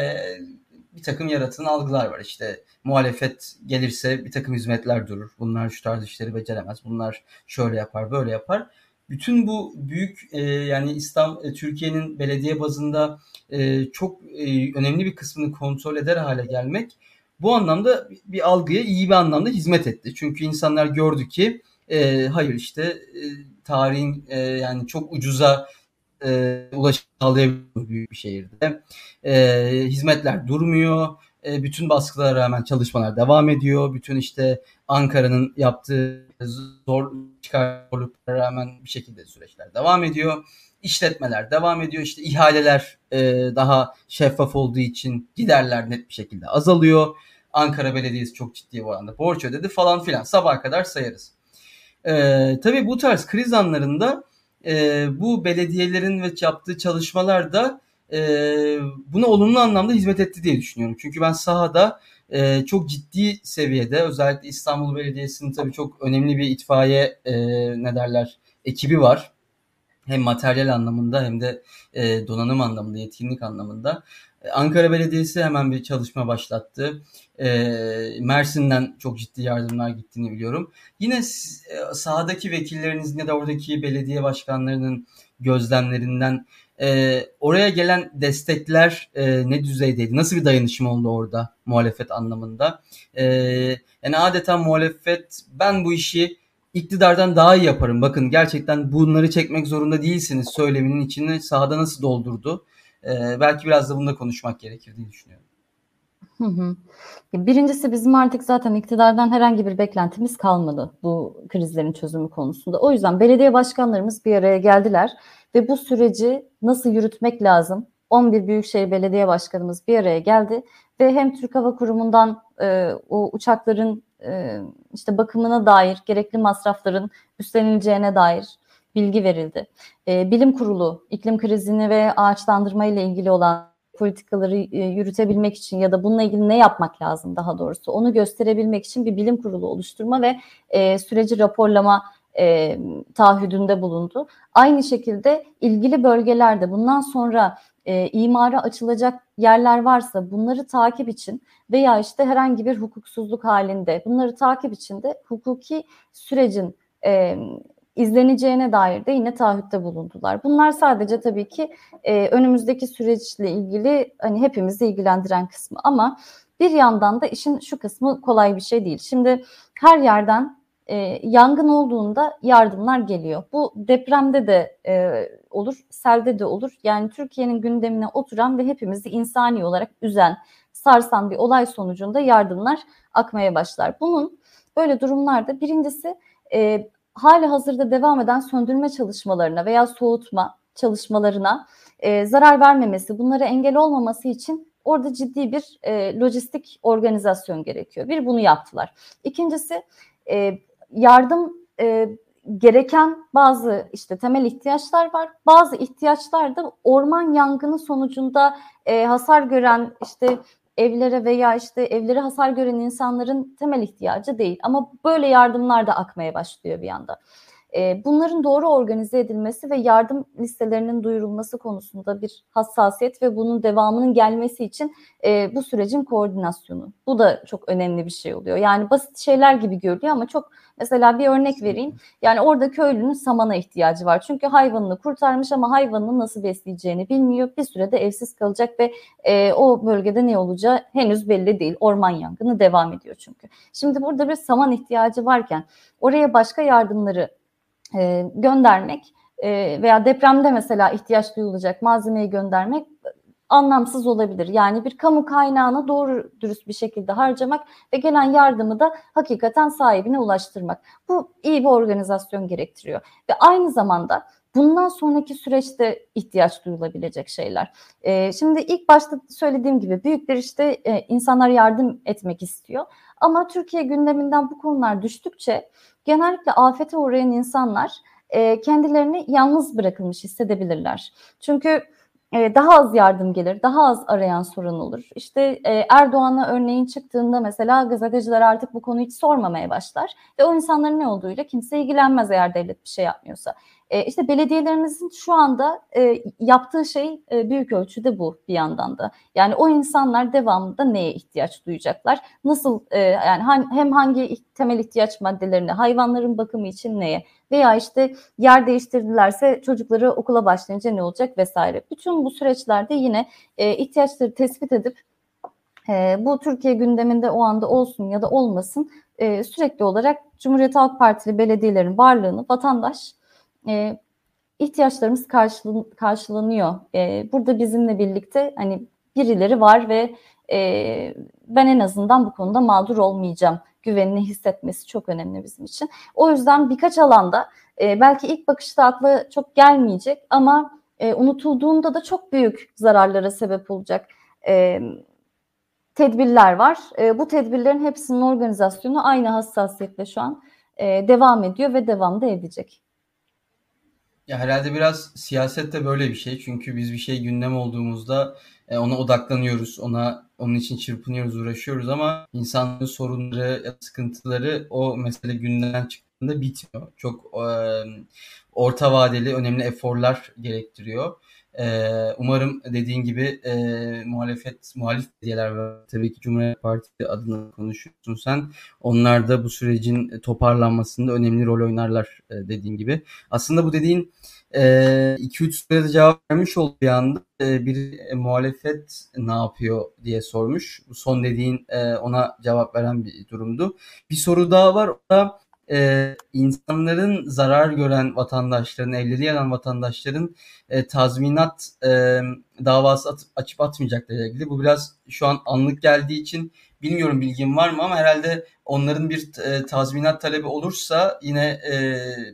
bir takım yaratılan algılar var. İşte muhalefet gelirse bir takım hizmetler durur. Bunlar şu tarz işleri beceremez. Bunlar şöyle yapar, böyle yapar. Bütün bu büyük e, yani İslam e, Türkiye'nin belediye bazında e, çok e, önemli bir kısmını kontrol eder hale gelmek bu anlamda bir algıya iyi bir anlamda hizmet etti. Çünkü insanlar gördü ki e, hayır işte e, tarihin e, yani çok ucuza e, ulaşım sağlayabiliyor büyük bir şehirde. E, hizmetler durmuyor. E, bütün baskılara rağmen çalışmalar devam ediyor. Bütün işte Ankara'nın yaptığı zor çıkarlıklara rağmen bir şekilde süreçler devam ediyor. İşletmeler devam ediyor. İşte ihaleler e, daha şeffaf olduğu için giderler net bir şekilde azalıyor. Ankara Belediyesi çok ciddi oranda borç ödedi falan filan. Sabaha kadar sayarız. E, tabii bu tarz kriz anlarında e, bu belediyelerin ve yaptığı çalışmalar da e, buna olumlu anlamda hizmet etti diye düşünüyorum. Çünkü ben sahada e, çok ciddi seviyede özellikle İstanbul Belediyesi'nin tabii çok önemli bir itfaiye e, ne derler ekibi var. Hem materyal anlamında hem de e, donanım anlamında, yetkinlik anlamında. Ankara Belediyesi hemen bir çalışma başlattı. E, Mersin'den çok ciddi yardımlar gittiğini biliyorum. Yine e, sahadaki vekillerinizin ya da oradaki belediye başkanlarının gözlemlerinden e, oraya gelen destekler e, ne düzeydeydi? Nasıl bir dayanışma oldu orada muhalefet anlamında? Yani adeta muhalefet ben bu işi iktidardan daha iyi yaparım. Bakın gerçekten bunları çekmek zorunda değilsiniz söyleminin içini sahada nasıl doldurdu? E, belki biraz da bunda konuşmak gerekir diye düşünüyorum. Birincisi bizim artık zaten iktidardan herhangi bir beklentimiz kalmadı bu krizlerin çözümü konusunda. O yüzden belediye başkanlarımız bir araya geldiler ve bu süreci nasıl yürütmek lazım? 11 Büyükşehir Belediye Başkanımız bir araya geldi ve hem Türk Hava Kurumu'ndan e, o uçakların e, işte bakımına dair gerekli masrafların üstlenileceğine dair bilgi verildi. E, Bilim Kurulu iklim krizini ve ağaçlandırma ile ilgili olan politikaları e, yürütebilmek için ya da bununla ilgili ne yapmak lazım daha doğrusu onu gösterebilmek için bir bilim kurulu oluşturma ve e, süreci raporlama e, taahhüdünde bulundu. Aynı şekilde ilgili bölgelerde bundan sonra e, imara açılacak yerler varsa bunları takip için veya işte herhangi bir hukuksuzluk halinde bunları takip için de hukuki sürecin e, izleneceğine dair de yine taahhütte bulundular. Bunlar sadece tabii ki e, önümüzdeki süreçle ilgili hani hepimizi ilgilendiren kısmı ama bir yandan da işin şu kısmı kolay bir şey değil. Şimdi her yerden e, yangın olduğunda yardımlar geliyor. Bu depremde de e, olur, selde de olur. Yani Türkiye'nin gündemine oturan ve hepimizi insani olarak üzen, sarsan bir olay sonucunda yardımlar akmaya başlar. Bunun böyle durumlarda birincisi e, hali hazırda devam eden söndürme çalışmalarına veya soğutma çalışmalarına e, zarar vermemesi, bunlara engel olmaması için orada ciddi bir e, lojistik organizasyon gerekiyor. Bir bunu yaptılar. İkincisi e, yardım e, gereken bazı işte temel ihtiyaçlar var. Bazı ihtiyaçlar da orman yangını sonucunda e, hasar gören işte evlere veya işte evlere hasar gören insanların temel ihtiyacı değil. Ama böyle yardımlar da akmaya başlıyor bir anda. Bunların doğru organize edilmesi ve yardım listelerinin duyurulması konusunda bir hassasiyet ve bunun devamının gelmesi için bu sürecin koordinasyonu. Bu da çok önemli bir şey oluyor. Yani basit şeyler gibi görülüyor ama çok mesela bir örnek vereyim. Yani orada köylünün samana ihtiyacı var. Çünkü hayvanını kurtarmış ama hayvanını nasıl besleyeceğini bilmiyor. Bir sürede evsiz kalacak ve o bölgede ne olacağı henüz belli değil. Orman yangını devam ediyor çünkü. Şimdi burada bir saman ihtiyacı varken oraya başka yardımları e, göndermek e, veya depremde mesela ihtiyaç duyulacak malzemeyi göndermek anlamsız olabilir. Yani bir kamu kaynağını doğru dürüst bir şekilde harcamak ve gelen yardımı da hakikaten sahibine ulaştırmak. Bu iyi bir organizasyon gerektiriyor. Ve aynı zamanda bundan sonraki süreçte ihtiyaç duyulabilecek şeyler. Ee, şimdi ilk başta söylediğim gibi büyükler işte e, insanlar yardım etmek istiyor. Ama Türkiye gündeminden bu konular düştükçe genellikle afete uğrayan insanlar e, kendilerini yalnız bırakılmış hissedebilirler. Çünkü e, daha az yardım gelir, daha az arayan sorun olur. İşte e, Erdoğan'a örneğin çıktığında mesela gazeteciler artık bu konuyu hiç sormamaya başlar ve o insanların ne olduğuyla kimse ilgilenmez eğer devlet bir şey yapmıyorsa. E, işte belediyelerimizin şu anda e, yaptığı şey e, büyük ölçüde bu bir yandan da. Yani o insanlar devamında neye ihtiyaç duyacaklar? Nasıl e, yani hem hangi temel ihtiyaç maddelerine, hayvanların bakımı için neye? Veya işte yer değiştirdilerse çocukları okula başlayınca ne olacak vesaire. Bütün bu süreçlerde yine e, ihtiyaçları tespit edip e, bu Türkiye gündeminde o anda olsun ya da olmasın e, sürekli olarak Cumhuriyet Halk Partili belediyelerin varlığını vatandaş e, ihtiyaçlarımız karşılan, karşılanıyor. E, burada bizimle birlikte hani birileri var ve e, ben en azından bu konuda mağdur olmayacağım güvenini hissetmesi çok önemli bizim için. O yüzden birkaç alanda e, belki ilk bakışta akla çok gelmeyecek ama e, unutulduğunda da çok büyük zararlara sebep olacak e, tedbirler var. E, bu tedbirlerin hepsinin organizasyonu aynı hassasiyetle şu an e, devam ediyor ve devam da edecek. Ya herhalde biraz siyaset de böyle bir şey. Çünkü biz bir şey gündem olduğumuzda e, ona odaklanıyoruz. Ona onun için çırpınıyoruz, uğraşıyoruz ama insanların sorunları, sıkıntıları o mesele gündemden çıktığında bitmiyor. Çok e, orta vadeli önemli eforlar gerektiriyor. Ee, umarım dediğin gibi e, muhalefet, muhalif belediyeler var. Tabii ki Cumhuriyet Partisi adına konuşuyorsun sen. Onlar da bu sürecin toparlanmasında önemli rol oynarlar e, dediğin gibi. Aslında bu dediğin 2-3 e, sürede cevap vermiş oldu bir anda. E, bir e, muhalefet ne yapıyor diye sormuş. Bu son dediğin e, ona cevap veren bir durumdu. Bir soru daha var. O da e, insanların zarar gören vatandaşların, evleri yanan vatandaşların e, tazminat e, davası at, açıp atmayacaklarıyla ilgili. Bu biraz şu an anlık geldiği için bilmiyorum bilgim var mı ama herhalde onların bir e, tazminat talebi olursa yine e,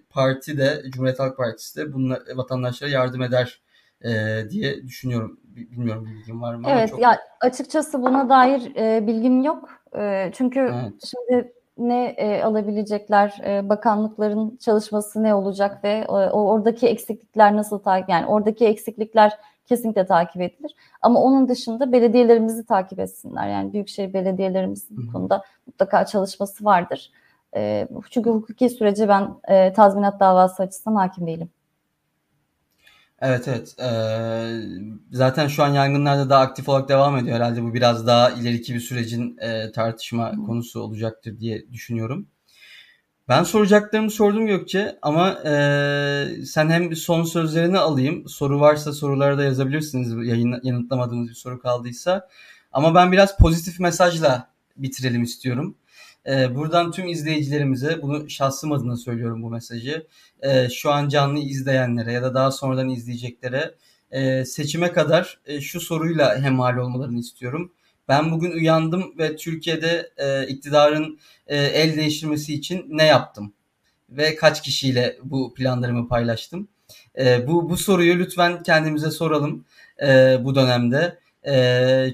parti de Cumhuriyet Halk Partisi de bunlar, vatandaşlara yardım eder e, diye düşünüyorum. Bilmiyorum bilgim var mı? Evet çok... ya açıkçası buna dair e, bilgim yok. E, çünkü evet. şimdi ne e, alabilecekler, e, bakanlıkların çalışması ne olacak ve e, oradaki eksiklikler nasıl takip yani oradaki eksiklikler kesinlikle takip edilir. Ama onun dışında belediyelerimizi takip etsinler. Yani büyükşehir belediyelerimiz bu konuda mutlaka çalışması vardır. E, çünkü hukuki sürece ben e, tazminat davası açısından hakim değilim. Evet evet. Ee, zaten şu an yangınlarda daha aktif olarak devam ediyor. Herhalde bu biraz daha ileriki bir sürecin e, tartışma konusu olacaktır diye düşünüyorum. Ben soracaklarımı sordum Gökçe ama e, sen hem son sözlerini alayım. Soru varsa soruları da yazabilirsiniz yayın, yanıtlamadığınız bir soru kaldıysa. Ama ben biraz pozitif mesajla bitirelim istiyorum. E, buradan tüm izleyicilerimize bunu şahsım adına söylüyorum bu mesajı. E, şu an canlı izleyenlere ya da daha sonradan izleyeceklere e, seçime kadar e, şu soruyla hemhal olmalarını istiyorum. Ben bugün uyandım ve Türkiye'de e, iktidarın e, el değiştirmesi için ne yaptım? Ve kaç kişiyle bu planlarımı paylaştım? Bu, bu soruyu lütfen kendimize soralım bu dönemde.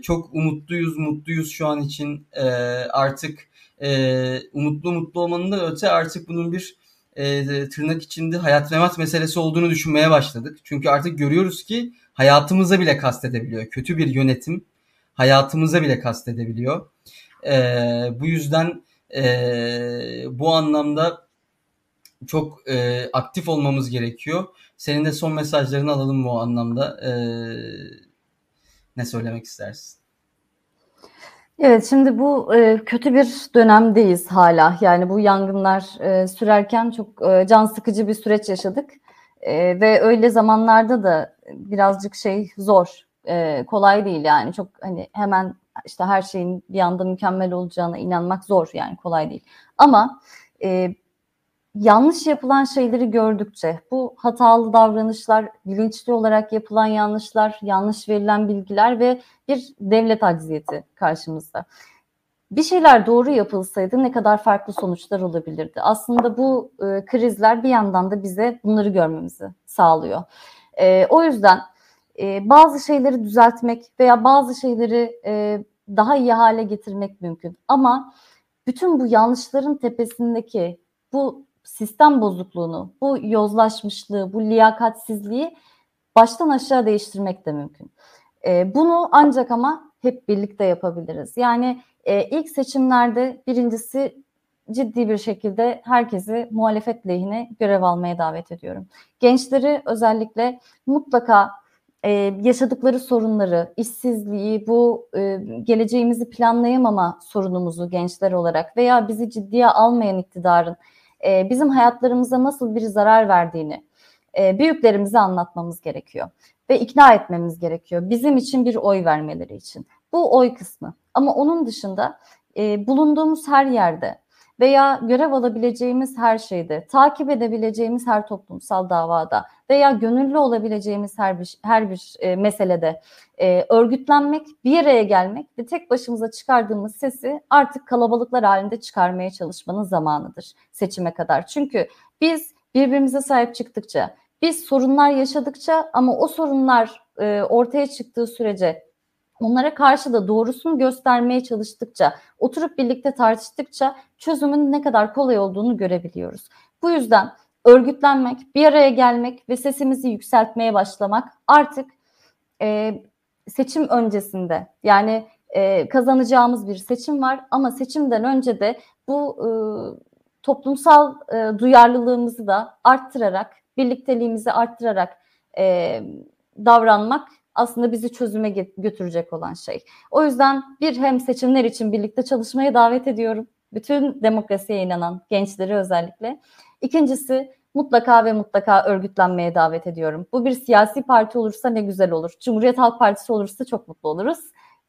Çok umutluyuz, mutluyuz şu an için. E, artık e, umutlu mutlu olmanın da öte artık bunun bir e, tırnak içinde hayat memat meselesi olduğunu düşünmeye başladık. Çünkü artık görüyoruz ki hayatımıza bile kastedebiliyor. Kötü bir yönetim hayatımıza bile kastedebiliyor. E, bu yüzden e, bu anlamda çok e, aktif olmamız gerekiyor. Senin de son mesajlarını alalım bu anlamda. E, ne söylemek istersin? Evet, şimdi bu e, kötü bir dönemdeyiz hala. Yani bu yangınlar e, sürerken çok e, can sıkıcı bir süreç yaşadık. E, ve öyle zamanlarda da birazcık şey zor, e, kolay değil yani. Çok hani hemen işte her şeyin bir anda mükemmel olacağına inanmak zor yani kolay değil. Ama e, yanlış yapılan şeyleri gördükçe, bu hatalı davranışlar, bilinçli olarak yapılan yanlışlar, yanlış verilen bilgiler ve bir devlet acziyeti karşımızda. Bir şeyler doğru yapılsaydı ne kadar farklı sonuçlar olabilirdi. Aslında bu e, krizler bir yandan da bize bunları görmemizi sağlıyor. E, o yüzden e, bazı şeyleri düzeltmek veya bazı şeyleri e, daha iyi hale getirmek mümkün. Ama bütün bu yanlışların tepesindeki bu sistem bozukluğunu, bu yozlaşmışlığı, bu liyakatsizliği baştan aşağı değiştirmek de mümkün. E, bunu ancak ama hep birlikte yapabiliriz. Yani e, ilk seçimlerde birincisi ciddi bir şekilde herkesi muhalefet lehine görev almaya davet ediyorum. Gençleri özellikle mutlaka e, yaşadıkları sorunları, işsizliği, bu e, geleceğimizi planlayamama sorunumuzu gençler olarak veya bizi ciddiye almayan iktidarın e, bizim hayatlarımıza nasıl bir zarar verdiğini e, büyüklerimize anlatmamız gerekiyor ve ikna etmemiz gerekiyor bizim için bir oy vermeleri için. Bu oy kısmı. Ama onun dışında e, bulunduğumuz her yerde veya görev alabileceğimiz her şeyde, takip edebileceğimiz her toplumsal davada veya gönüllü olabileceğimiz her bir her bir e, meselede e, örgütlenmek, bir araya gelmek ve tek başımıza çıkardığımız sesi artık kalabalıklar halinde çıkarmaya çalışmanın zamanıdır seçime kadar. Çünkü biz birbirimize sahip çıktıkça, biz sorunlar yaşadıkça ama o sorunlar e, ortaya çıktığı sürece onlara karşı da doğrusunu göstermeye çalıştıkça, oturup birlikte tartıştıkça çözümün ne kadar kolay olduğunu görebiliyoruz. Bu yüzden örgütlenmek, bir araya gelmek ve sesimizi yükseltmeye başlamak artık e, seçim öncesinde yani e, kazanacağımız bir seçim var ama seçimden önce de bu e, toplumsal e, duyarlılığımızı da arttırarak, birlikteliğimizi arttırarak e, davranmak aslında bizi çözüme götürecek olan şey. O yüzden bir hem seçimler için birlikte çalışmaya davet ediyorum. Bütün demokrasiye inanan gençleri özellikle. İkincisi mutlaka ve mutlaka örgütlenmeye davet ediyorum. Bu bir siyasi parti olursa ne güzel olur. Cumhuriyet Halk Partisi olursa çok mutlu oluruz.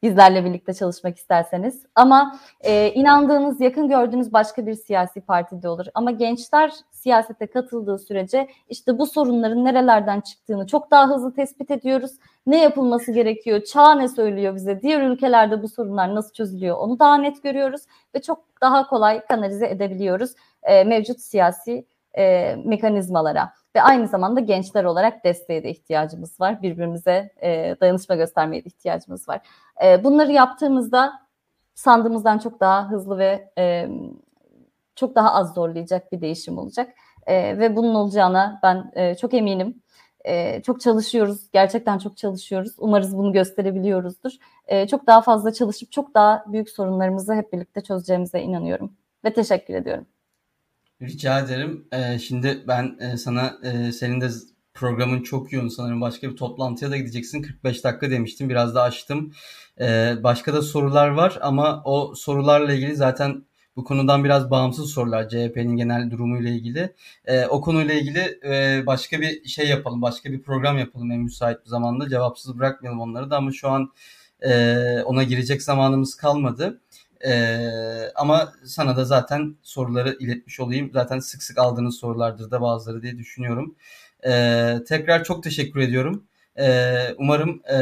Bizlerle birlikte çalışmak isterseniz. Ama e, inandığınız, yakın gördüğünüz başka bir siyasi partide olur. Ama gençler siyasete katıldığı sürece işte bu sorunların nerelerden çıktığını çok daha hızlı tespit ediyoruz. Ne yapılması gerekiyor, çağ ne söylüyor bize, diğer ülkelerde bu sorunlar nasıl çözülüyor onu daha net görüyoruz ve çok daha kolay kanalize edebiliyoruz e, mevcut siyasi e, mekanizmalara ve aynı zamanda gençler olarak desteğe de ihtiyacımız var. Birbirimize e, dayanışma göstermeye de ihtiyacımız var. E, bunları yaptığımızda sandığımızdan çok daha hızlı ve e, çok daha az zorlayacak bir değişim olacak. E, ve bunun olacağına ben e, çok eminim. E, çok çalışıyoruz, gerçekten çok çalışıyoruz. Umarız bunu gösterebiliyoruzdur. E, çok daha fazla çalışıp çok daha büyük sorunlarımızı hep birlikte çözeceğimize inanıyorum. Ve teşekkür ediyorum. Rica ederim. Ee, şimdi ben e, sana e, senin de programın çok yoğun sanırım. Başka bir toplantıya da gideceksin. 45 dakika demiştim. Biraz da açtım. Ee, başka da sorular var ama o sorularla ilgili zaten bu konudan biraz bağımsız sorular CHP'nin genel durumuyla ilgili. Ee, o konuyla ilgili e, başka bir şey yapalım. Başka bir program yapalım en müsait bir zamanda. Cevapsız bırakmayalım onları da ama şu an e, ona girecek zamanımız kalmadı. Ee, ama sana da zaten soruları iletmiş olayım. Zaten sık sık aldığınız sorulardır da bazıları diye düşünüyorum. Ee, tekrar çok teşekkür ediyorum. Ee, umarım e,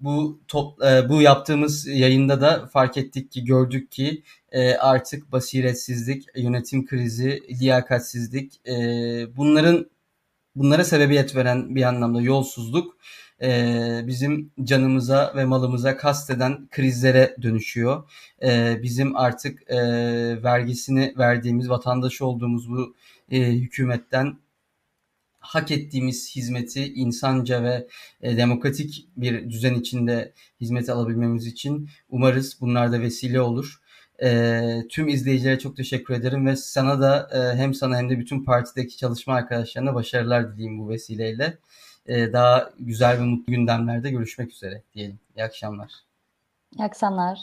bu top, e, bu yaptığımız yayında da fark ettik ki gördük ki e, artık basiretsizlik, yönetim krizi, liyakatsizlik e, bunların bunlara sebebiyet veren bir anlamda yolsuzluk e, bizim canımıza ve malımıza kasteden krizlere dönüşüyor. E, bizim artık e, vergisini verdiğimiz vatandaş olduğumuz bu e, hükümetten hak ettiğimiz hizmeti insanca ve e, demokratik bir düzen içinde hizmet alabilmemiz için umarız bunlar da vesile olur. E, tüm izleyicilere çok teşekkür ederim ve sana da e, hem sana hem de bütün partideki çalışma arkadaşlarına başarılar dileyim bu vesileyle e, daha güzel ve mutlu gündemlerde görüşmek üzere diyelim. İyi akşamlar. İyi akşamlar.